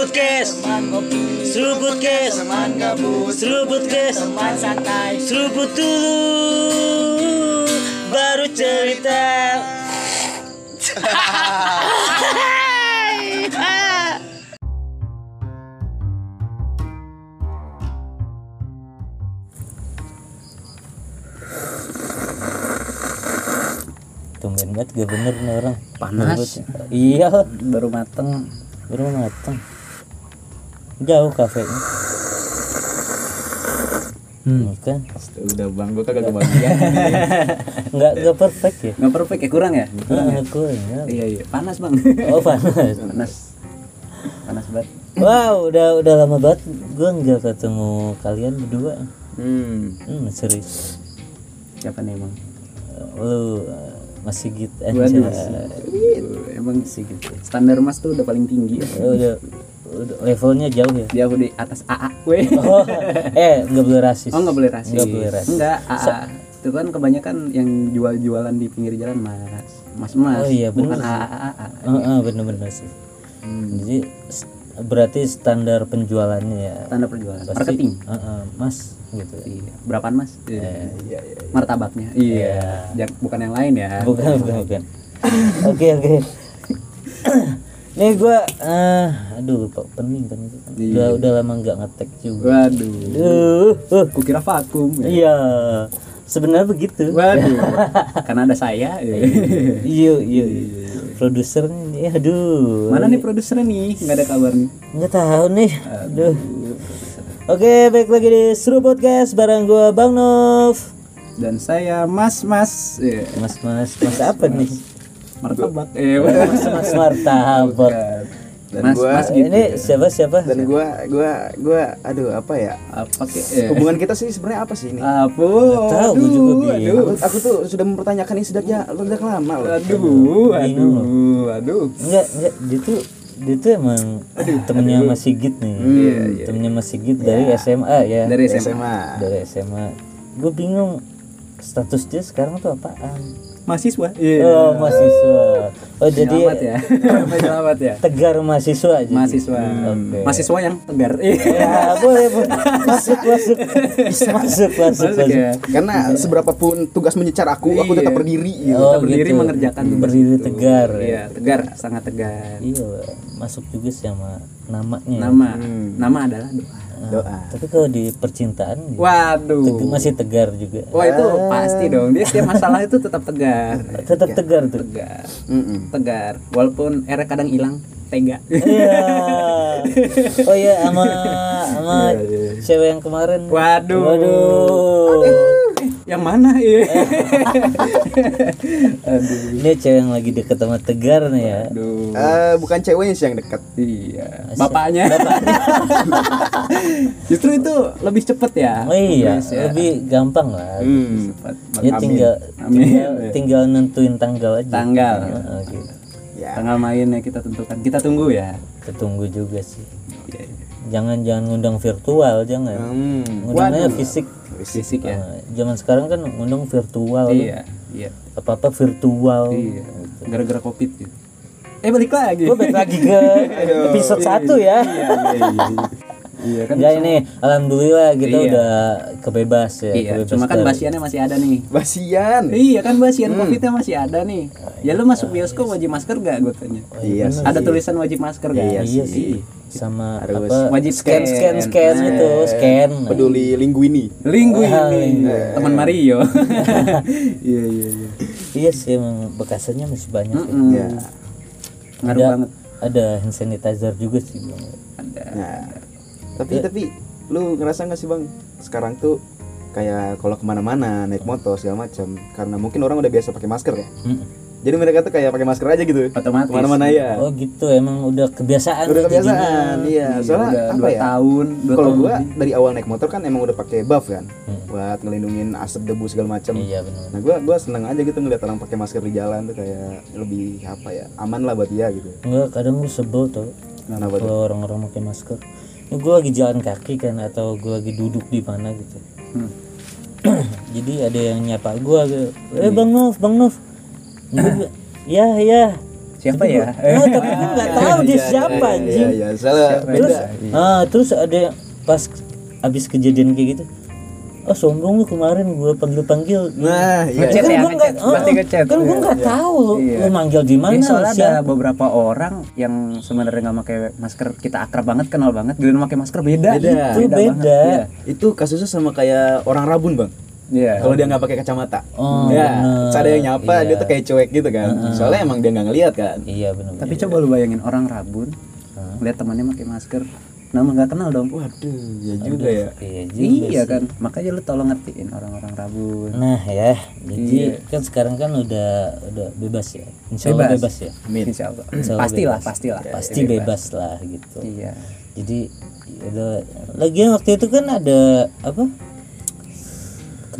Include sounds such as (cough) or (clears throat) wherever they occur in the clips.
Seruput kes Seruput kes Seruput kes Seruput dulu. Baru cerita. Tumben banget gak bener nih orang. Panas. Iya. Baru mateng. Baru matang Jauh kafenya. Hmm, kan? Udah bang gua kagak kebagian. (laughs) Nggak nggak perfect ya? Nggak perfect ya? Kurang ya? Ah, kurang ya. iya iya. Panas bang. Oh panas. panas. Panas banget. Wow, udah udah lama banget gue nggak ketemu kalian berdua. hmm. Hmm, serius. siapa nih emang Uh, Lu uh, masih gitu waduh aja. emang sih gitu. Standar mas tuh udah paling tinggi. Ya. udah levelnya jauh ya. jauh di atas AA weh. (laughs) Oh, eh nggak boleh rasis. oh nggak boleh rasis. Nggak boleh rasis. enggak AA itu kan kebanyakan yang jual-jualan di pinggir jalan mas mas mas Oh iya, bener. Bukan. AA AA Oh, oh, bener-bener sih. Jadi s- berarti standar penjualannya ya. tanda perjualan pasti, marketing. uh, uh, mas gitu. iya berapaan mas? Eh, martabaknya. Iya. Jangan- bukan yang lain ya. Bukan bukan bukan. Oke oke (laughs) nih gua eh aduh lupa pening kan itu kan. udah udah lama nggak ngetek juga. Waduh. Aduh, uh, kukira vakum ya. iya sebenarnya begitu. Waduh. (laughs) Karena ada saya ya. iya iya iya. produsernya nih aduh. Mana nih produsernya nih? Nggak ada kabar nih. Nggak tahu nih. Aduh. Oke baik lagi di Seru Podcast bareng gua Bang Nov. Dan saya mas mas mas mas mas apa nih martabak. Eh mas. Mas martabak. Dan mas gua mas gitu ini siapa siapa? Dan gua gua gua aduh apa ya? Apa ke eh. hubungan kita sih sebenarnya apa sih ini? Apa tahu, gua juga bingung. aduh. Aku, aku tuh sudah mempertanyakan ini sejak ya sejak lama loh. Aduh aduh aduh. Enggak, enggak, dia tuh dia tuh emang temennya Mas Sigit nih. Temennya Mas Sigit dari SMA ya. dari SMA SMA Dari SMA. Gue bingung status dia sekarang tuh apaan? Mahasiswa iya Oh, mahasiswa. Oh, jadi selamat ya (laughs) selamat ya tegar mahasiswa aja. mahasiswa Oke. mahasiswa yang tegar Ya, boleh, boleh. Masuk, masuk. masuk, masuk, masuk. Masuk ya karena seberapa pun tugas menyecar aku aku tetap berdiri gitu. Oh, Kita berdiri gitu. mengerjakan berdiri tegar. ya. iya tegar sangat tegar Iya, masuk juga sih sama namanya. nama. Nama adalah doa. Doa. Tapi kalau di percintaan gitu, waduh. teg- masih tegar juga. Wah itu pasti dong. Dia setiap masalah itu tetap tegar. Tetap tegar tuh. tegar. Mm-mm. tegar. Walaupun era kadang hilang tega. Iya. (laughs) Oh iya sama sama cewek yang kemarin. waduh. Waduh. Eh, yang mana (laughs) ya Ini cewek yang lagi deket sama Tegar nih ya. aduh Eh, bukan ceweknya sih yang dekat iya bapaknya (laughs) justru itu lebih cepet ya Oh iya, ya. lebih gampang lah. hmm. cepet Ya tinggal Amin. tinggal, tinggal nentuin tanggal aja. tanggal Heeh, gitu. ya tanggal mainnya kita tentukan kita tunggu ya Kita tunggu juga sih. Iya, iya. Jangan jangan ngundang virtual, jangan. hmm. Ngundangnya fisik. fisik ya Nah, zaman sekarang kan ngundang virtual. iya iya Apa-apa virtual. iya gara-gara covid gitu eh balik lagi Gue balik lagi ke (laughs) episode 1 ya. iya iya iya iya kan Ya ini alhamdulillah kita Iya. udah kebebas ya. iya kebebas cuma kan dari- basiannya masih ada nih basian Iya kan basian covidnya masih ada nih. Ya lu masuk bioskop wajib masker gak gue tanya? iya sih. Ada tulisan wajib masker gak? Iya Iya sih. Sama Harus. apa? Wajib scan scan scan scan. itu, scan. peduli linguini Linggu Ah, ini linggu. teman Mario. (laughs) Iya iya iya. Iya sih emang bekasannya masih banyak. ya. Mm-mm. ya Ngaruh Ada banget. ada hand sanitizer juga sih Bang. Ada. Nah, tapi tapi lu ngerasa nggak sih bang sekarang tuh kayak kalau ke mana-mana naik motor segala macam karena mungkin orang udah biasa pakai masker ya Mm. Jadi mereka tuh kayak pakai masker aja gitu Otomatis. ke mana-mana ya Oh gitu emang udah kebiasaan. udah kebiasaan iya Iya, soalnya udah apa dua ya tahun, kalau gua lebih. dari awal naik motor kan emang udah pakai buff kan Hmm. buat ngelindungin asap debu segala macam Iya benar. nah gua gua seneng aja gitu ngeliat orang pakai masker di jalan tuh kayak lebih apa ya aman lah buat dia gitu Enggak kadang gue sebel tuh tuh? kalau orang-orang pakai masker. Ini gue lagi jalan kaki kan atau gue lagi duduk di mana gitu. Hmm. (clears throat) Jadi ada yang nyapa gue gitu. Eh Bang Nov, Bang Nov. Gua (clears throat) ya ya. siapa ya Nah, tapi gue nggak (laughs) tahu dia Iya, siapa iya, anjing Iya, iya, salah terus beda. ah terus ada pas abis kejadian kayak gitu oh sombong lu kemarin gue panggil panggil Nah, iya. Kan ya, gue nggak oh, ngechat. kan gue Iya. nggak tahu lu, Iya. lu manggil di mana Ya, soalnya ada siapa? beberapa orang yang sebenarnya nggak pakai masker kita akrab banget kenal banget dia pakai masker beda Beda. Itu banget. beda. Iya. Itu kasusnya sama kayak orang rabun, Bang. Iya. Kalau dia nggak pakai kacamata. Oh, ya, bener. ada yang nyapa, Iya. dia tuh kayak cuek gitu kan. Soalnya emang dia nggak ngeliat kan. iya benar tapi coba lu bayangin orang rabun lihat temannya pakai masker nama nggak kenal dong Waduh, ya juga ya. iya juga iya sih. kan makanya lu tolong ngertiin orang-orang rabun nah ya jadi Iya. kan sekarang kan udah udah bebas ya insya Allah bebas ya Amin. Insya Allah. Insya Allah pastilah bebas. pastilah pasti bebas lah gitu iya jadi ada lagian waktu itu kan ada apa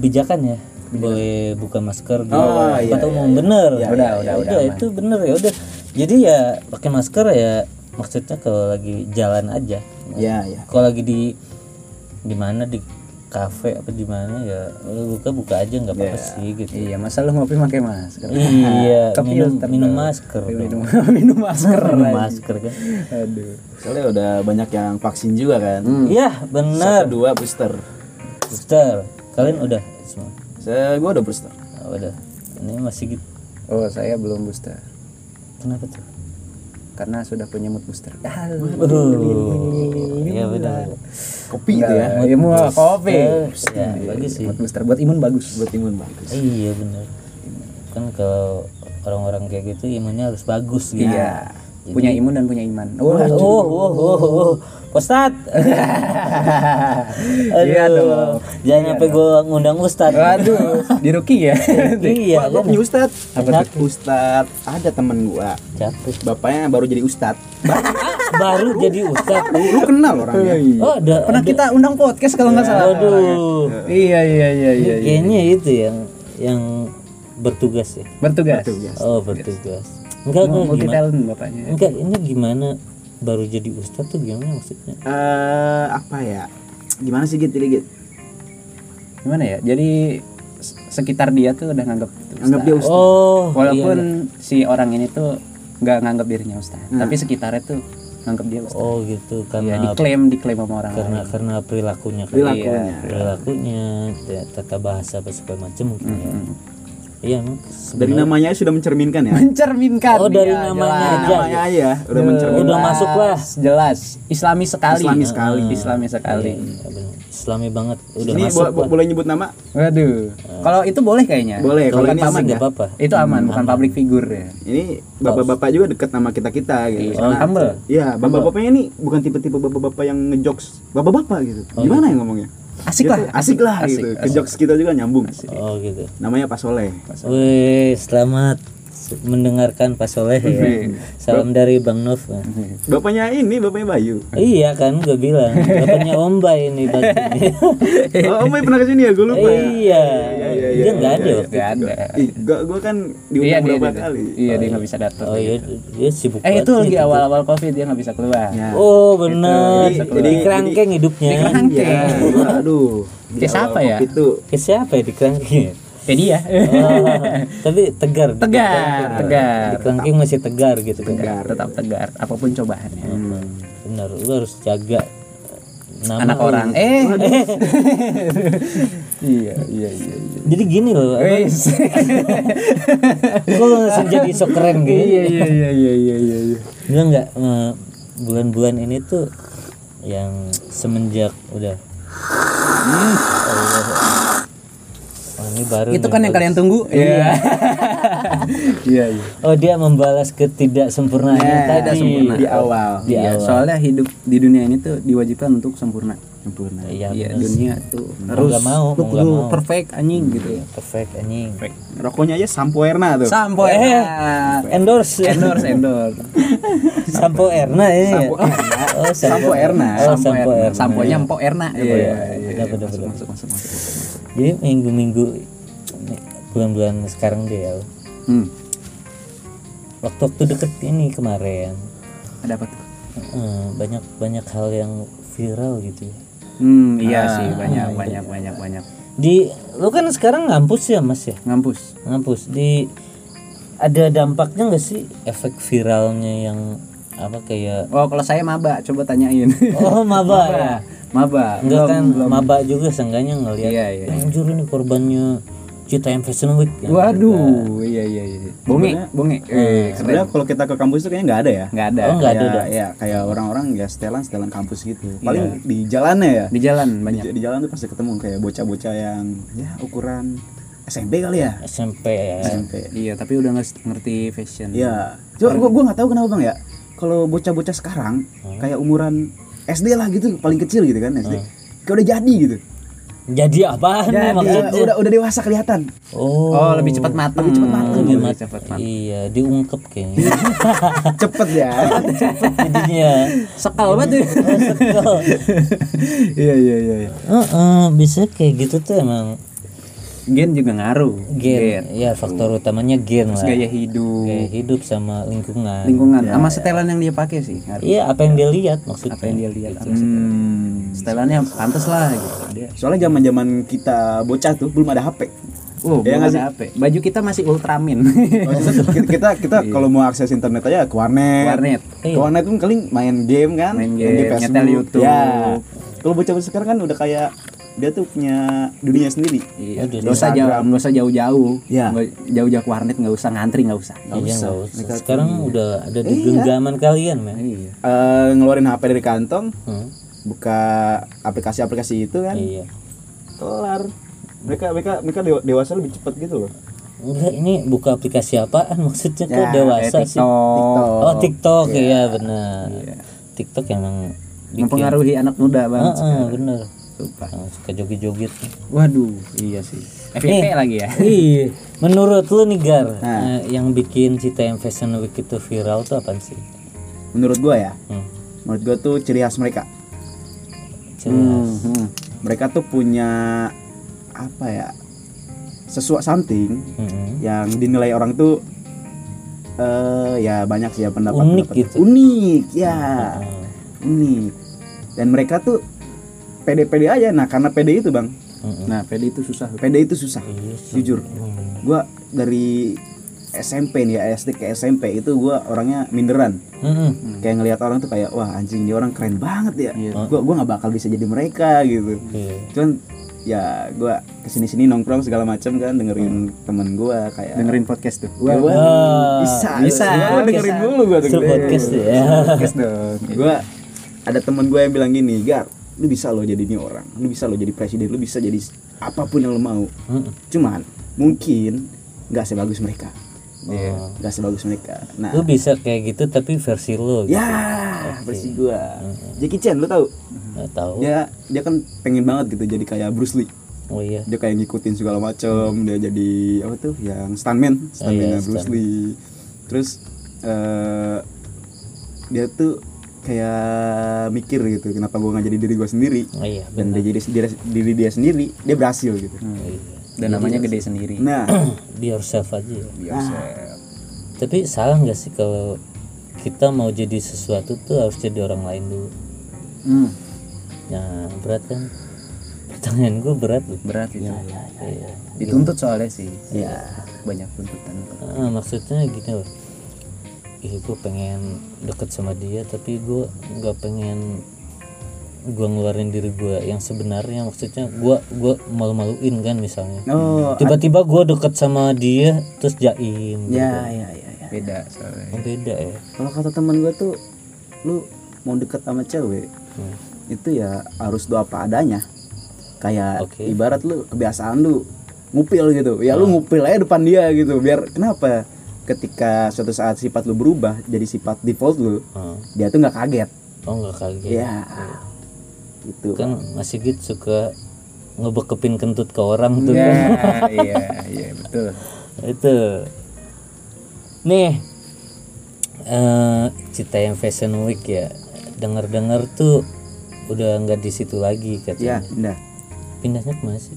kebijakan ya? Boleh buka masker di Oh, iya, tempat iya, umum bener. Iya, Udah, udah, udah aman. itu bener ya udah. Jadi ya pakai masker ya maksudnya kalau lagi jalan aja. Ya, ya. kalau lagi di di mana di kafe apa di mana ya lu buka buka aja nggak apa-apa sih gitu. iya masa lu ngopi pakai masker? Iya (laughs) Ke minum filter (laughs) minum masker minum minum masker minum masker kan. Aduh. Soalnya udah banyak yang vaksin juga kan. iya benar Satu dua booster. booster kalian udah semua Saya gua udah booster. Oh, udah ini masih gitu oh saya belum booster kenapa tuh karena sudah punya mood booster ah, Waduh, iya benar. Kopi itu ya. ya mau kopi Ya, bagus sih. mood booster buat imun bagus Buat imun bagus. Iya benar. Kan kalau orang-orang kayak gitu imunnya harus bagus gitu. iya punya imun dan punya iman Oh, oh, oh, oh, oh. Ustad. (laughs) Iya Aduh, dong. Jangan sampai gue ngundang Ustad. Waduh, di Ruki ya. (laughs) iya, kan. punya ustad. Apa Ustad ada temen gua. Capek. Bapaknya baru jadi ustad. (laughs) Baru jadi Ustad. Lu kenal orangnya? Oh, ada. Pernah kita undang podcast kalau nggak salah. Waduh. Iya iya iya iya. iya. Kayaknya itu yang yang bertugas ya. Bertugas. Oh, bertugas. Enggak, enggak Multi gimana? talent bapaknya. Enggak, ini gimana baru jadi ustad tuh gimana maksudnya? Eh, apa ya? Gimana sih gitu gitu? Gimana ya? Jadi sekitar dia tuh udah nganggap itu Anggap dia ustad. Oh, Walaupun si orang ini tuh nggak nganggap dirinya ustaz, tapi sekitarnya tuh nganggap dia ustaz. oh gitu Iya, karena diklaim diklaim sama orang karena lain. karena perilakunya kan. Perilakunya. Iya, perilakunya, ya, tata bahasa apa segala macam mungkin ya. Iya, emang Dari namanya sudah mencerminkan ya. Mencerminkan. Oh, dari Iya, namanya jelas. aja. namanya aja udah mencerminkan. udah masuk lah. Jelas, Islami sekali. Islami sekali. Islami sekali. Iya, bener. Islami banget udah Ini masuk bo- boleh nyebut nama? Waduh. Kalau itu boleh kayaknya. Boleh, kalau ini aman ya. nggak apa-apa. Itu aman, bukan public figure ya. Ini bapak-bapak juga dekat sama kita-kita gitu. Oh, humble. Iya, bapak-bapaknya ini bukan tipe-tipe bapak-bapak yang ngejokes bapak-bapak gitu. Gimana ya ngomongnya? Asik lah, tuh asik lah asik, gitu. asik. Ke jokes kita juga nyambung. Oh gitu. Namanya Pak Soleh. Wih, selamat mendengarkan Pak Soleh ya. Salam dari Bang Nov. Bapaknya ini, bapaknya Bayu. Iya kan gue bilang bapaknya Om Bay ini. Oh, Om Bayu pernah ke sini ya? Gue lupa ya. iya. iya, Dia nggak ada iya, waktu Gak itu. ada. Ih, gua, gua kan Iya diundang dia, berapa dia, kali. Iya dia nggak bisa datang. Oh iya, dia sibuk Eh itu lagi gitu. awal-awal covid dia nggak bisa keluar. Ya. Oh benar. Jadi- Di jadi- kerangkeng hidupnya. Kerangkeng. Iya, aduh. Kayak siapa ya? Tuh Ke siapa ya di kerangkeng? Kayak dia. Oh, tapi tegar. Tegar, kerangkeng. tegar. Di kerangkeng masih tegar gitu kan. Tegar, tetap tegar apa pun cobaannya. Hmm, benar, lu harus jaga nama Anak lu. orang. Eh. (laughs) iya, iya, iya, iya. Jadi gini loh, Wes. kok lu langsung jadi sok keren gitu? Iya, iya, iya, iya, iya, iya, iya. Enggak enggak eh, bulan-bulan ini tuh yang semenjak udah Allah. Ini baru Itu nih, kan yang kalian tunggu. Iya. (laughs) Iya, iya. Oh dia membalas ketidaksempurnaan Nah, tadi tidak sempurna. di awal. Di Iya, awal. soalnya hidup di dunia ini tuh diwajibkan untuk sempurna. Sempurna. Iya, Iya, bener. dunia tuh Mau harus mau, lu mau kudu perfect anjing gitu. Iya, perfect anjing. Rokoknya aja Sampo Erna tuh. Sampo Eh, Erna. endorse endorse endorse. (laughs) Sampo Erna ini. Sampo ya? Erna. Oh, Sampo Erna. Oh, Sampo Erna. Samponya Empo Erna. Iya, iya, benar. masuk, masuk, masuk. Jadi minggu-minggu bulan-bulan sekarang deh ya. Hmm. Waktu-waktu deket ini kemarin Ada apa tuh? banyak banyak hal yang viral gitu ya. Hmm, iya Ah, sih banyak iya. banyak banyak banyak. Di lu kan sekarang ngampus ya Mas ya? Ngampus. Ngampus di ada dampaknya nggak sih efek viralnya yang apa kayak Oh, kalau saya maba, coba tanyain. oh (laughs) maba ya maba. enggak Belum- kan belum. maba juga seenggaknya ngelihat Iya, iya. anjur ini korbannya Citaim Fashion Week ya. Waduh, iya iya iya. Bonge, bonge. Eh, keren. Sebenarnya kalau kita ke kampus tuh kayaknya nggak ada ya. Nggak ada. Oh, nggak ada. Ya kayak orang-orang ya setelan setelan kampus gitu. Paling di jalannya ya. Di jalan Di, banyak. di jalan tuh pasti ketemu kayak bocah-bocah yang ya ukuran SMP kali ya. SMP ya. SMP. Iya, tapi udah nggak ngerti fashion. Iya. Cuma gua gua nggak tahu kenapa bang ya. Kalau bocah-bocah sekarang kayak umuran SD lah gitu, paling kecil gitu kan SD. Kayak udah jadi gitu. Jadi nih Jadi, maksudnya? udah udah dewasa kelihatan. Oh, Oh, lebih cepat matang. Lebih cepat matang. lebih mat- cepat matang. Iya, diungkep kayaknya. (laughs) Cepet ya. (laughs) Jadinya. Sekal banget. ya. (laughs) Sekel. Iya iya iya. iya. Heeh, bisa kayak gitu tuh emang Gen juga ngaruh. gen. Ya, faktor utamanya gen Terus lah. gaya hidup, Gaya hidup sama lingkungan. lingkungan, sama setelan yang dia pakai sih. Iya, apa yang dia lihat maksudnya. Apa yang dia lihat. sama Hmm. Setelannya pantas lah gitu. Dia. Soalnya zaman-zaman kita bocah tuh belum ada HP. Oh, Iya belum nggak ada HP. Baju kita masih Ultramin. (laughs) kita kita, kita kalau mau akses internet aja ke warnet. Warnet. Ke warnet tuh paling main game kan, Main game, Facebook. nyetel YouTube. Ya. Kalau bocah-bocah sekarang kan udah kayak dia tuh punya dunia sendiri. Iya, Aduh, nggak usah jauh, nggak usah jauh-jauh. Iya. Jauh-jauh ke warnet nggak usah ngantri nggak usah. Iya, usah. usah. Mereka- Sekarang udah ada di Iya. genggaman kalian, men. Iya. Eh, ngeluarin HP dari kantong, Hmm, buka aplikasi-aplikasi itu kan, Iya. kelar. Mereka mereka mereka dewa- dewasa lebih cepat gitu loh. Enggak, ini buka aplikasi apaan (laughs) maksudnya kok Ya, dewasa Kayak sih? TikTok. Oh, TikTok ya, benar. TikTok emang bikin Mempengaruhi anak muda banget. Heeh, bener. Yang suka joget-joget. Waduh, iya sih. FYP lagi ya. (laughs) Iya. Menurut lu nih Gar, Nah. eh, yang bikin Citaim Fashion Week itu viral tuh apa sih? Menurut gua ya, Hmm. menurut gua tuh ciri khas mereka. Jelas. Hmm. Mereka tuh punya apa ya? Sesuatu something Mm-mm. yang dinilai orang tuh eh ya banyak sih ya pendapat Unik pendapat. gitu. unik ya Hmm. unik dan mereka tuh pede-pede aja nah karena pede itu bang. Nah, PD itu susah. pede itu susah Iya sih. jujur Hmm. gua dari SMP nih ya SD ke SMP itu gua orangnya minderan Mm-mm. kayak ngelihat orang tuh kayak wah anjing dia orang keren banget ya Iya. gua gua nggak bakal bisa jadi mereka gitu Iya. cuman ya gua ke sini sini nongkrong segala macam kan dengerin temen gua kayak Dengerin podcast tuh. Wah, Wah, bisa bisa. Gua dengerin Bisa. dulu gua tuh podcast ya. Podcast dong. gue ada temen gue yang bilang gini gar lu bisa lo jadi ini orang lu bisa lo jadi presiden lu bisa jadi apa pun yang lo mau Mm-mm. cuman mungkin nggak sebagus mereka Iya. Oh. nggak sebagus mereka nah Lu bisa kayak gitu tapi versi lu gitu. ya versi gue Jackie Chan lu tahu Nggak tahu. dia dia kan pengen banget gitu jadi kayak Bruce Lee Oh iya. dia kayak ngikutin segala macem dia jadi apa tuh yang stuntman stuntman iya, Bruce stunt. Lee terus eh dia tuh kayak mikir gitu kenapa gue nggak jadi diri gue sendiri Oh iya, dan dia jadi diri, diri dia sendiri dia berhasil gitu Iya. Dan namanya gede sendiri. nah (coughs) Be yourself aja. ya. Biasa. Tapi salah nggak sih kalau kita mau jadi sesuatu tuh harus jadi orang lain dulu? Hmm, Nah, berat kan? Pertanyaan gue berat loh. berat itu. Iya. Dituntut soalnya sih. Iya. Banyak tuntutan. Ah, maksudnya gini loh. Ih, gue pengen deket sama dia, tapi gue nggak pengen gue ngeluarin diri gue yang sebenarnya maksudnya gue gue malu-maluin kan misalnya oh tiba-tiba gue deket sama dia terus jaim gitu. ya ya ya ya Beda soalnya. Oh, beda ya kalau kata teman gue tuh lu mau deket sama cewek Hmm. itu ya harus doa apa adanya kayak Oke. ibarat lu kebiasaan lu ngupil gitu ya lu Hmm. ngupil aja depan dia gitu biar kenapa ketika suatu saat sifat lu berubah jadi sifat default lu Ah. dia tuh nggak kaget. Oh nggak kaget. Ya gitu. Kan masih gitu suka ngebekepin kentut ke orang tuh Ya, kan. (laughs) iya, iya betul. itu. Nih eh cita yang fashion week ya dengar dengar tuh udah nggak di situ lagi ya katanya pindah. Pindahnya ke mana sih?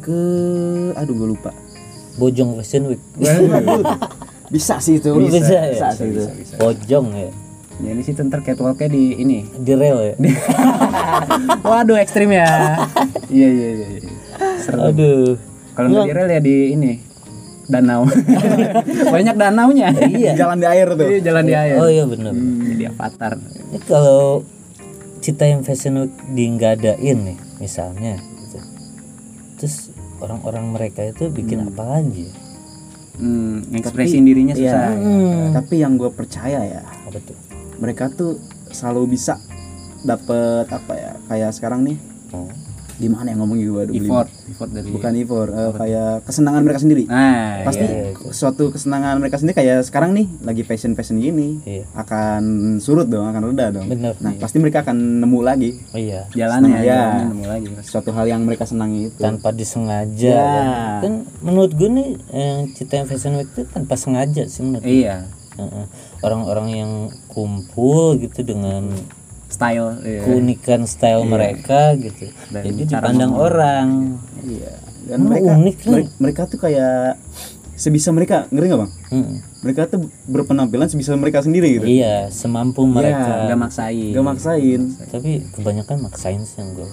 Ke aduh gue lupa bojong fashion (laughs) week bisa sih itu Oh, bisa, ya? bisa sih itu bojong ya Ya ini sih ntar catwalknya di ini. di rel ya (laughs) Waduh ekstrim ya. Iya iya iya. iya. Seru. aduh Kalau nggak di rel ya di ini danau (laughs) banyak danaunya iya Jalan di air tuh. Iya, jalan di air oh iya bener jadi avatar Ini kalau cita yang fashion week di nggak adain nih misalnya gitu. terus orang-orang mereka itu bikin apa lagi ya? hmm, ekspresiin dirinya Iya. susah Tapi yang gue percaya ya, apa tuh mereka tuh selalu bisa dapet apa ya? Kayak sekarang nih, oh. Gimana yang ngomongin gue? effort effort dari Bukan effort, eh, kayak kesenangan mereka sendiri. nah Pasti iya, suatu kesenangan mereka sendiri kayak sekarang nih lagi fashion fashion gini Iya. akan surut dong, akan reda dong. Bener. Nah pasti mereka akan nemu lagi oh iya jalannya Senang, ya. jalannya nemu lagi suatu hal yang mereka senangi itu. tanpa disengaja Ya. kan. kan menurut gue nih yang cita yang fashion week itu tanpa sengaja sih menurut iya Heeh. orang-orang yang kumpul gitu dengan style iya. keunikan style mereka gitu Dan jadi dipandang orang Iya. Dan Oh, mereka unik kan? mere- mereka tuh kayak sebisa mereka ngeri nggak bang? Mm-mm. Mereka tuh berpenampilan sebisa mereka sendiri gitu. iya semampu mereka nggak maksain Gak maksain. tapi kebanyakan maksain sih yang gue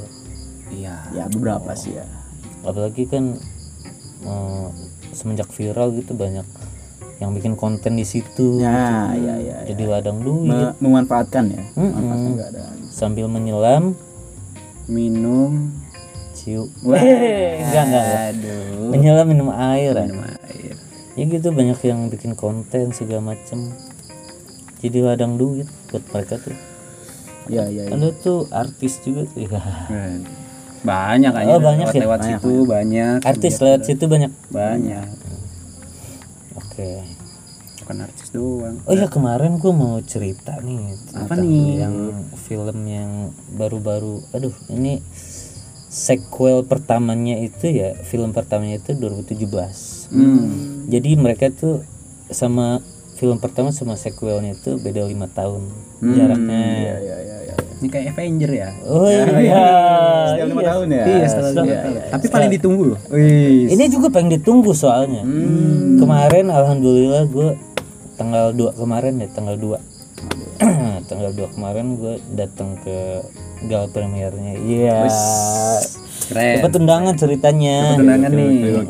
iya Ya beberapa sih ya. apalagi kan eh, semenjak viral gitu banyak yang bikin konten di situ. Ya, ya, ya. ya. jadi ladang duit Me- memanfaatkan ya. Mm-mm. Memanfaatkan keadaan. sambil menyelam. Minum. Ciu (laughs) enggak enggak aduh. Menyelam minum air minum air. Ya gitu banyak yang bikin konten segala macem. Jadi ladang duit buat mereka tuh. Ya, ya, ya. ada tuh artis juga tuh. (laughs) Ya banyak aja Oh, banyak lewat, ya? lewat situ banyak artis lewat situ banyak? Banyak oke bukan artis doang oh ya kemarin gue mau cerita nih Apa tentang nih? yang film yang baru-baru aduh ini sequel pertamanya itu ya film pertamanya itu 2017 hmm. jadi mereka tuh sama film pertama sama sequelnya itu beda lima tahun jaraknya Ya, ya, ya, ya. Ini kayak Avenger ya? Oh iya. Setiap lima tahun ya. iya setelah setelah- lima tahun. tapi paling ditunggu loh. Wih. ini juga pengen ditunggu soalnya. Hmm. kemarin alhamdulillah gue tanggal 2 kemarin ya tanggal 2 (clears throat) tanggal 2 kemarin gue datang ke gal premiernya. Iya. Keren. Dapat undangan ceritanya. Undangan nih.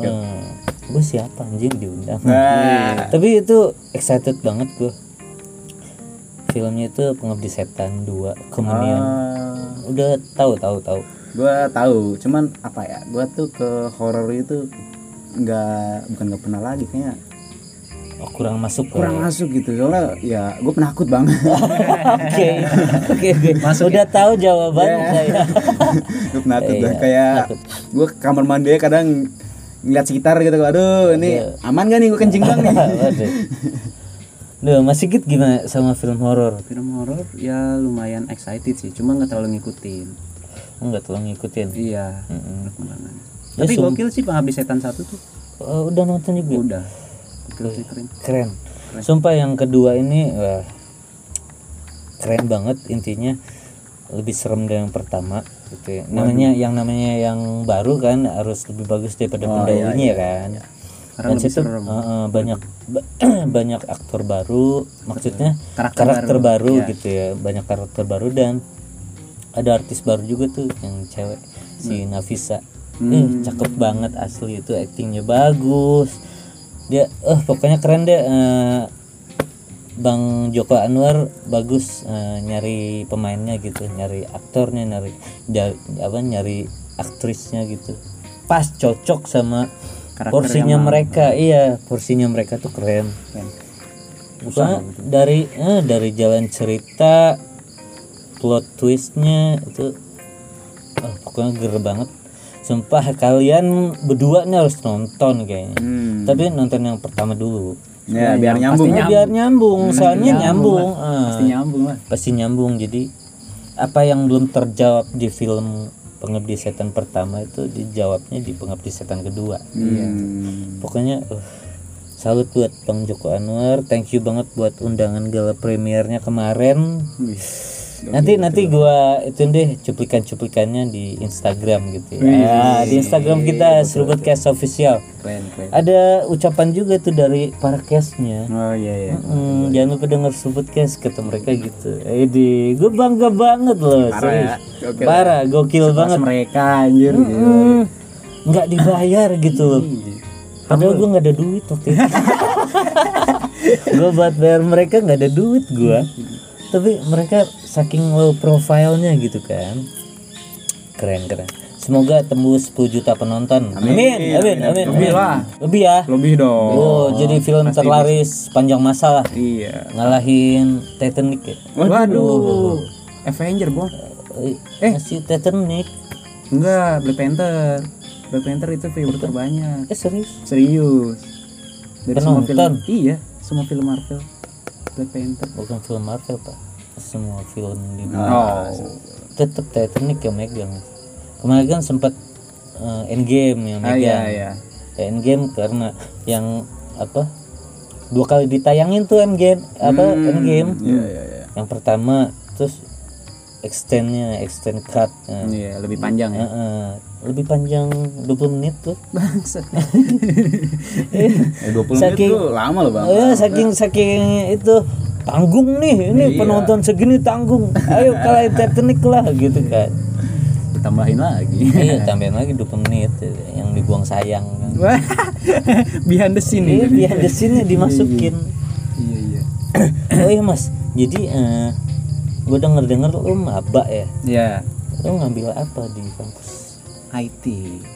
Gue siapa anjing diundang. Nah, tapi itu excited banget gue filmnya itu pengabdi setan 2 kemudian Ah. udah tahu tahu tahu gua tahu, cuman apa ya? Gua tuh ke horor itu nggak bukan nggak pernah lagi kayaknya oh, kurang masuk kurang kali. masuk gitu soalnya ya gue penakut banget (laughs) oke oke oke udah tahu jawaban saya (laughs) gue penakut Iya, dah kayak gue kamar mandi kadang ngeliat sekitar gitu aduh ini Iya. aman gak nih gue kencing bang nih. (laughs) Duh, Mas Sigit gimana sama film horor? film horor ya lumayan excited sih cuma nggak terlalu ngikutin Enggak terlalu ngikutin. iya Mm-mm. perkembangannya. Ya, tapi sum- gokil sih pengabdi setan satu tuh Oh, udah nonton juga. udah gokil sih keren Keren. Sumpah yang kedua ini wah, keren banget intinya lebih serem dari yang pertama gitu ya. Namanya yang namanya yang baru kan harus lebih bagus daripada pendahulunya kan. Karena Dan situ serem. uh, uh, banyak ba- (clears throat) banyak aktor baru, maksudnya Karakter karakter, baru, baru, ya. gitu ya, banyak karakter baru dan ada artis baru juga tuh yang cewek si Nafisa. Eh, cakep banget asli itu aktingnya bagus. Dia eh pokoknya keren deh eh, Bang Joko Anwar bagus eh, nyari pemainnya gitu, nyari aktornya, nyari apa nyari aktrisnya gitu. Pas cocok sama Karakter porsinya mereka. Iya, porsinya mereka tuh keren. Keren. Pokoknya dari eh, dari jalan cerita plot twistnya itu ah, pokoknya ger banget sumpah kalian berdua nih harus nonton kayaknya Hmm. tapi nonton yang pertama dulu ya biar nyambung Ya, biar nyambung soalnya nyambung, Ah, pasti nyambung lah pasti nyambung jadi apa yang belum terjawab di film pengabdi setan pertama itu dijawabnya di pengabdi setan kedua. Hmm. pokoknya uh, salut buat Bang Joko Anwar. Thank you banget buat undangan gala premiernya kemarin nanti nanti gua itu deh cuplikan-cuplikannya di Instagram gitu ya. Di Instagram kita Serubut Cast Official. Keren keren. Ada ucapan juga tuh dari para castnya. Oh iya iya. Hmm, jangan lupa denger Serubut Cast kata mereka gitu. Edi gue bangga banget loh serius. parah gokil banget. mereka anjir Hmm, nggak dibayar gitu loh. Padahal gue nggak ada duit waktu itu. (laughs) Gue buat bayar mereka nggak ada duit gue tapi mereka saking low profile-nya gitu kan keren keren semoga tembus 10 juta penonton amin amin amin, Lebih amin. lah. lebih ya Lebih dong. oh jadi film terlaris panjang masa lah Iya. ngalahin Titanic ya Waduh. Avenger, Bang. eh masih Titanic Enggak, Black Panther. Black Panther itu viewer terbanyak. eh serius Serius. Dari semua film. Penonton? Iya, semua film Marvel. Black Panther. bukan film Marvel pak semua film di Oh. tetap Titanic yang megang kemarin kan sempat eh, Endgame yang Ah, megang iya, iya. Ya, Endgame karena yang apa dua kali ditayangin tuh Endgame apa Hmm. Endgame Iya, iya, iya. yang pertama terus extendnya extend cut eh, Iya, lebih panjang ya. eh, lebih panjang 20 menit tuh (laughs) Bangsat. Eh, 20 menit Saking- tuh lama loh bang Eh, saking saking itu tanggung nih ini penonton segini tanggung ayo kalian Titanic lah gitu kan Ditambahin lagi. iya tambahin lagi 20 menit yang dibuang sayang kan (laughs) Wah. Behind the scene iya biar di sini dimasukin Iya, iya. oh iya mas jadi eh gue denger denger lu maba ya Iya. lu ngambil apa di kampus IT.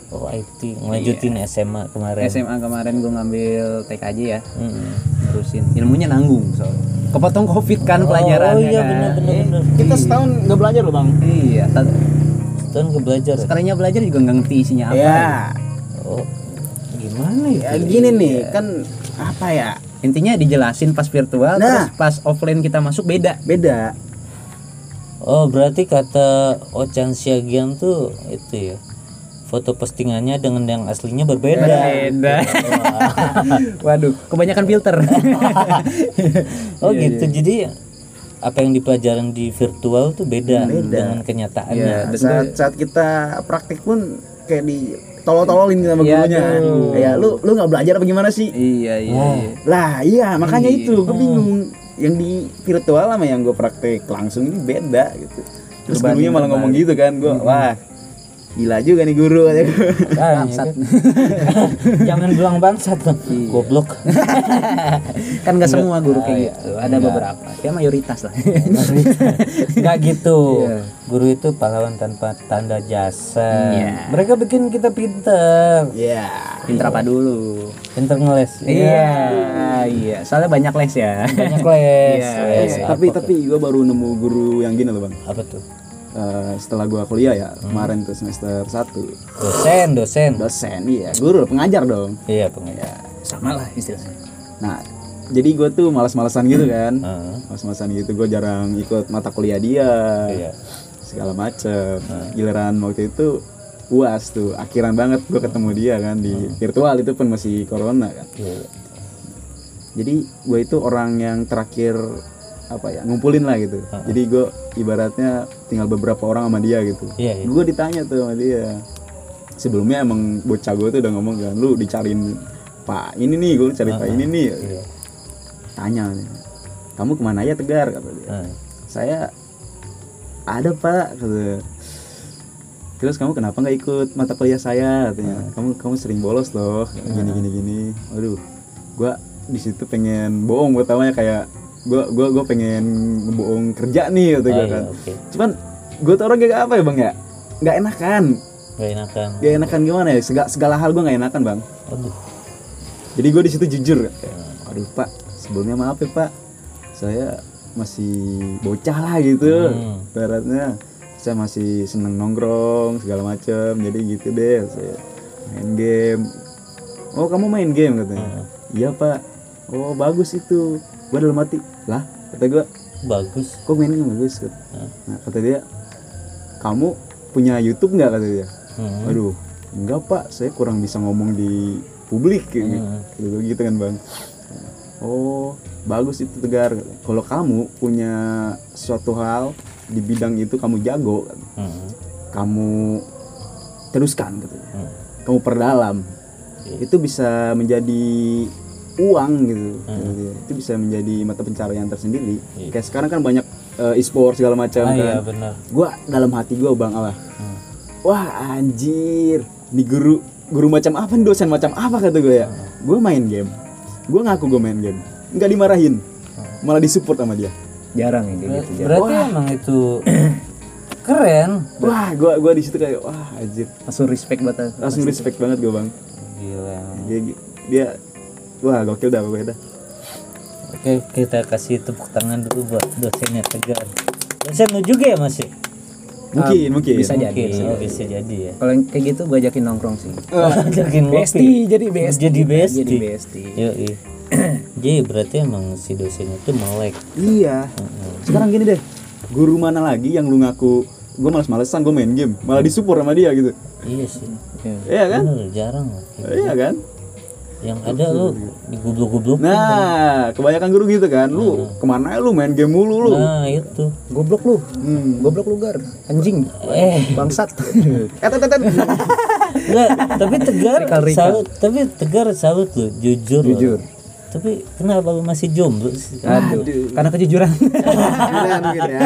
oh IT ngelanjutin SMA kemarin SMA kemarin gue ngambil TKJ ya. Mm-mm. Nerusin. Ilmunya nanggung soalnya. Kepotong Covid kan oh pelajarannya iya kan. bener bener bener kita setahun nggak belajar loh bang Iya, ta- tahun ke belajar ya? sekalinya belajar juga nggak ngerti isinya apa. ya oh gimana ya ya gini nih kan apa ya Intinya dijelasin pas virtual, Nah. terus pas offline kita masuk beda. beda Oh berarti kata Ochan Siagian tuh itu ya foto postingannya dengan yang aslinya berbeda. Beda. (laughs) Waduh, kebanyakan filter. (laughs) Oh gitu jadi apa yang dipelajaran di virtual tuh beda, dengan kenyataannya. Iya. saat saat kita praktik pun kayak di tolol-tololin sama Iya, gurunya. kayak lu lu nggak belajar apa gimana sih? Iya, iya, iya. lah iya makanya itu. Gue bingung. Yang di virtual sama yang gue praktek langsung ini beda gitu. Terus gurunya malah ngomong gitu kan gue wah gila juga nih guru aja Ah, iya kan? (laughs) Jangan bilang bangsat dong. Goblok. (laughs) Kan nggak semua guru kayak iya. gitu. Ada beberapa. Ya mayoritas lah. Enggak gitu. Iya. Guru itu pahlawan tanpa tanda jasa. Iya. Mereka bikin kita pinter. ya Pinter apa dulu? Pinter ngeles. Iya, iya. Soalnya banyak les ya. Banyak les. (laughs) Iya, les tapi apa, tapi gue baru nemu guru yang gini loh bang apa tuh? Eh, setelah gue kuliah ya kemarin tuh semester 1 Dosen, dosen. dosen iya. Guru pengajar dong. Iya, pengajar. Sama lah istilahnya. nah jadi gue tuh malas-malasan gitu kan. Heeh. malas-malasan gitu gue jarang ikut mata kuliah dia. Iya. segala macem. Giliran waktu itu uas tuh. Akhiran banget gue ketemu dia kan di virtual itu pun masih corona kan. Iya. jadi gue itu orang yang terakhir apa ya ngumpulin lah gitu. Jadi gue ibaratnya tinggal beberapa orang sama dia gitu. Iya, iya. gue ditanya tuh sama dia sebelumnya emang bocah gue tuh udah ngomong kan lu dicariin pak ini nih gue cari pak ini nih. Iya. tanya kamu ke mana aja tegar? Kata dia. Heeh. saya ada pak. Kata terus kamu kenapa nggak ikut mata kuliah saya? Katanya kamu kamu sering bolos loh gini gini gini. Waduh gua di situ pengen bohong gue tawanya kayak gua gua gua pengen bohong kerja nih gitu iya, kan. oke. cuman gue tuh orang kayak apa ya bang ya? Nggak enakan. Gak enakan. nggak enakan gimana ya? Segala, segala hal gue nggak enakan bang. Aduh. jadi gue di situ jujur. Kayak, aduh pak sebelumnya maaf ya pak. Saya masih bocah lah gitu. Hmm. baratnya saya masih seneng nongkrong segala macem. Jadi gitu deh saya main game. Oh kamu main game katanya? Iya pak oh bagus itu. Gue dalam hati lah kata gue Bagus. kok main game bagus? Kata. nah kata dia kamu punya YouTube nggak? kata dia. Hmm. aduh enggak pak. Saya kurang bisa ngomong di publik kayak Hmm. gitu, gitu kan bang. Oh bagus itu tegar. Kalau kamu punya suatu hal di bidang itu kamu jago. Hmm. kamu teruskan gitu Hmm. kamu perdalam. Itu bisa menjadi uang gitu. Hmm. gitu ya. itu bisa menjadi mata pencarian tersendiri. Kayak sekarang kan banyak eh, e-sport segala macam Ah, kan. iya benar. gua dalam hati gua bang Allah Hmm. wah anjir nih guru guru macam apa nih, dosen macam apa kata gue ya. Gue main game. Gue ngaku gue main game. Nggak dimarahin. Malah disupport sama dia. Jarang ya kayak gitu jarang. berarti emang itu keren. Wah gue gua di situ kayak wah anjir. Langsung respect banget langsung respect banget gue bang. Gila dia, dia wah gokil dah pokoknya dah. Oke kita kasih tepuk tangan dulu buat dosennya tegar. Dosen lu juga ya masih mungkin mungkin. bisa jadi. mungkin oh, bisa jadi ya. Kalau yang kayak gitu gue ajakin nongkrong sih. Ajakin ngopi. besti jadi besti. Jadi besti. Jadi besti. Yo, (clears throat) jadi berarti emang si dosennya tuh melek. Iya. Sekarang gini deh guru mana lagi yang lu ngaku gue males-malesan gue main game. Malah disupport sama dia gitu. Iya sih. Iya kan? Bener, jarang kayak iya kan yang ada lu digublok-gublok nah kebanyakan guru gitu kan. Lu ke mana ya lu main game mulu lu? Nah itu. Goblok lu. Hmm. goblok lu gar. Anjing. Eh. Bangsat. (laughs) Eh tet, tet, tapi tegar salut tapi tegar salut lu jujur. Loh. Jujur. tapi kenapa lu masih jomblo sih? Aduh. Karena kejujuran. Gila, mungkin ya.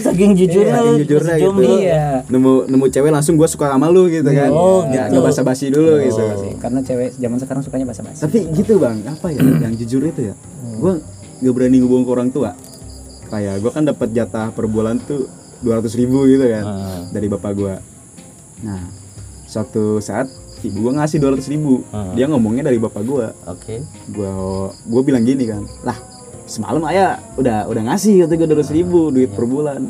Saking jujurnya Saking lu jujurnya gitu. jomblo. Iya. Nemu nemu cewek langsung gue suka sama lu gitu kan. Oh, Nggak- gitu. basa-basi dulu gitu. karena cewek zaman sekarang sukanya basa-basi. Tapi gitu bang. Apa ya yang jujur itu ya? Gue gak berani ngebohong ke orang tua. Kayak gue kan dapat jatah per bulan tuh 200 ribu gitu kan Ah. dari bapak gue nah suatu saat gue ngasih 200 ribu. Ah. dia ngomongnya dari bapak gue oke. Gue gue bilang gini kan lah semalam ayah udah udah ngasih kata gue 200 ribu duit per bulan.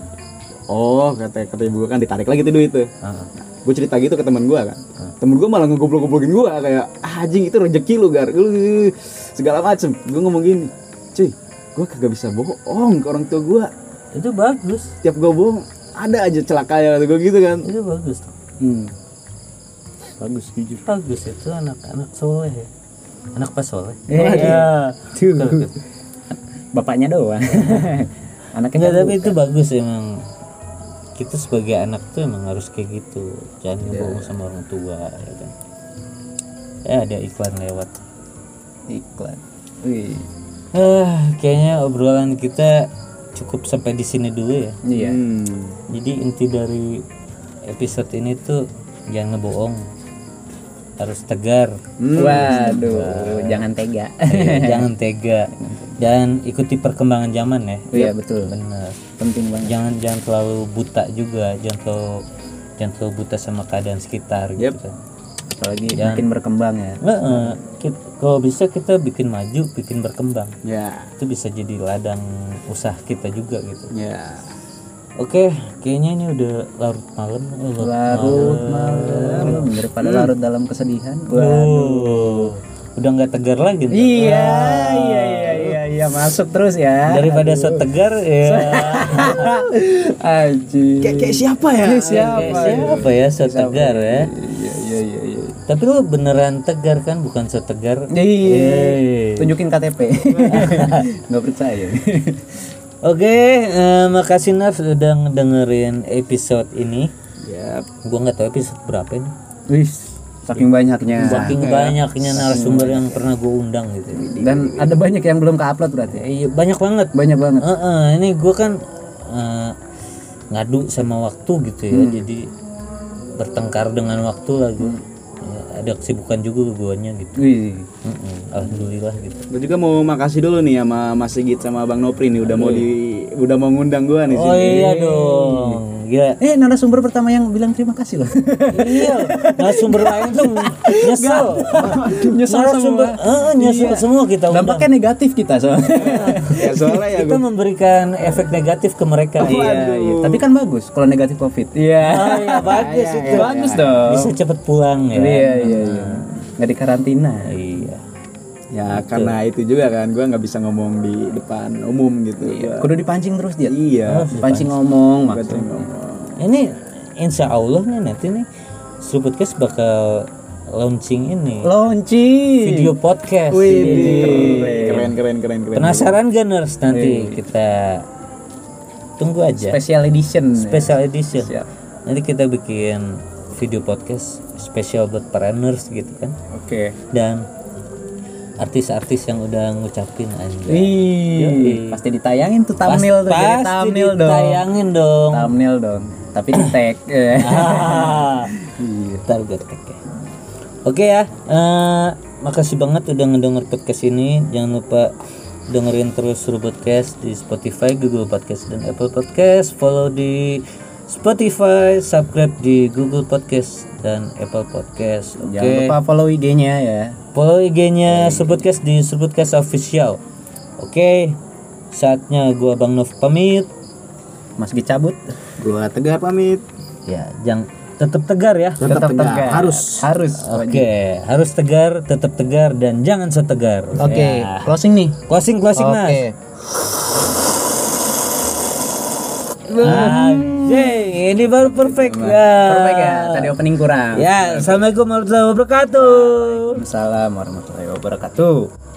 Oh kata kata ibu gue kan ditarik lagi tuh duit tuh. Ah. gue cerita gitu ke teman gue kan. Temen gue malah ngegoblok-goblokin gue kayak ah, anjing itu rezeki lu gar. Lu- segala macem. Gue ngomong gini cuy gue kagak bisa bohong ke orang tua gue itu bagus. Tiap gue bohong ada aja celakanya kata gue gitu kan. Itu bagus tuh. Hmm. Bagus jujur bagus itu anak-anak soleh ya. Anak pas soleh. Iya. Tuh. Betul. bapaknya doang. (laughs) Anaknya Enggak, kan tapi itu bagus emang. Kita sebagai anak tuh emang harus kayak gitu. Jangan bohong sama orang tua ya kan? Ya ada iklan lewat. Iklan. Wih. eh kayaknya obrolan kita cukup sampai di sini dulu ya. Iya. Hmm. jadi inti dari episode ini tuh jangan ngebohong harus tegar. Hmm. waduh jangan tega. Eh, (laughs) jangan tega. Dan ikuti perkembangan zaman ya. Iya betul. Benar. Penting banget. Jangan jangan terlalu buta juga jangan terlalu jangan terlalu buta sama keadaan sekitar gitu Yep. kan apalagi Jangan- makin berkembang ya. Nggak, eh, kit- kalau bisa kita bikin maju bikin berkembang. Ya. Itu bisa jadi ladang usaha kita juga gitu. Ya oke kayaknya ini udah larut malam. Eh, larut malam. daripada larut dalam kesedihan. Waduh, udah nggak tegar lagi iya iya iya iya iya. Masuk terus ya. Daripada so tegar ya. (laughs) Aji kayak kayak siapa ya? Siapa Kayak siapa ya so tegar ya? Iya iya iya iya tapi lu beneran tegar kan? Bukan so tegar Iya. tunjukin KTP (laughs) nggak percaya Oke, eh, makasih Naf udah ngedengerin episode ini. ya Gua nggak tahu episode berapa ini. wih saking banyaknya Saking banyaknya narasumber yang pernah gue undang gitu. dan ada banyak yang belum ke-upload berarti Eh, Iya banyak banget. banyak banget Eh, eh, ini gue kan eh, ngadu sama waktu gitu ya, jadi bertengkar dengan waktu lagi. Ya, ada kesibukan juga guanya gitu. wih Mm-mm, Alhamdulillah gitu. gue juga mau makasih dulu nih sama Mas Sigit sama Bang Nopri nih udah mau di udah mau ngundang gue nih Oh sini. iya dong, gila. eh narasumber pertama yang bilang terima kasih loh iya, narasumber lain tuh nyesel. nyesel narasumber, semua eh, nyesel semua kita undang. dampaknya negatif kita soalnya ya soalnya ya kita memberikan efek negatif ke mereka. iya, iya. tapi kan bagus kalau negatif covid iya Oh iya bagus itu. bagus dong Bisa cepet pulang ya. iya iya iya nggak di karantina Iya. Ya karena itu juga kan gue nggak bisa ngomong di depan umum gitu Gua- kudu dipancing terus dia? Iya pancing ngomong Pancing maksudnya. ngomong. Ini insya Allah nih nanti nih Podcast bakal launching ini. Launching. Video podcast. Wih, Jadi, keren keren keren keren Penasaran gak ners? Nanti kita tunggu aja. Special edition. Special edition. Siap. Nanti kita bikin video podcast spesial buat para nurse gitu kan. oke. Dan artis-artis yang udah ngucapin. Wih, Yoi. pasti ditayangin tuh thumbnail tuh jadi Pasti thumbnail dong. ditayangin dong. Thumbnail dong. Tapi di tag. (laughs) Ah, iya Ntar gue tag ya. Oke ya, eh, makasih banget udah ngedenger podcast ini. Jangan lupa dengerin terus Suruh Podcast di Spotify, Google Podcast dan Apple Podcast. Follow di Spotify, subscribe di Google Podcast dan Apple Podcast. Oke. Jangan lupa follow IG-nya ya. Follow IG-nya Surbpodcast di Surbpodcast Official. Oke. Saatnya gua Bang Nov pamit. Mas Gi cabut. Gua tegar pamit. Ya, jangan tetap tegar ya. Tetap tegar. Harus. Harus. Oke, harus tegar, tetap tegar dan jangan setegar. Oke, Ya. closing nih. Closing closing Mas. Oke. Anjay, ini baru perfect ya. Perfect ya. Tadi opening kurang. Ya, assalamualaikum warahmatullahi wabarakatuh. Assalamualaikum warahmatullahi wabarakatuh.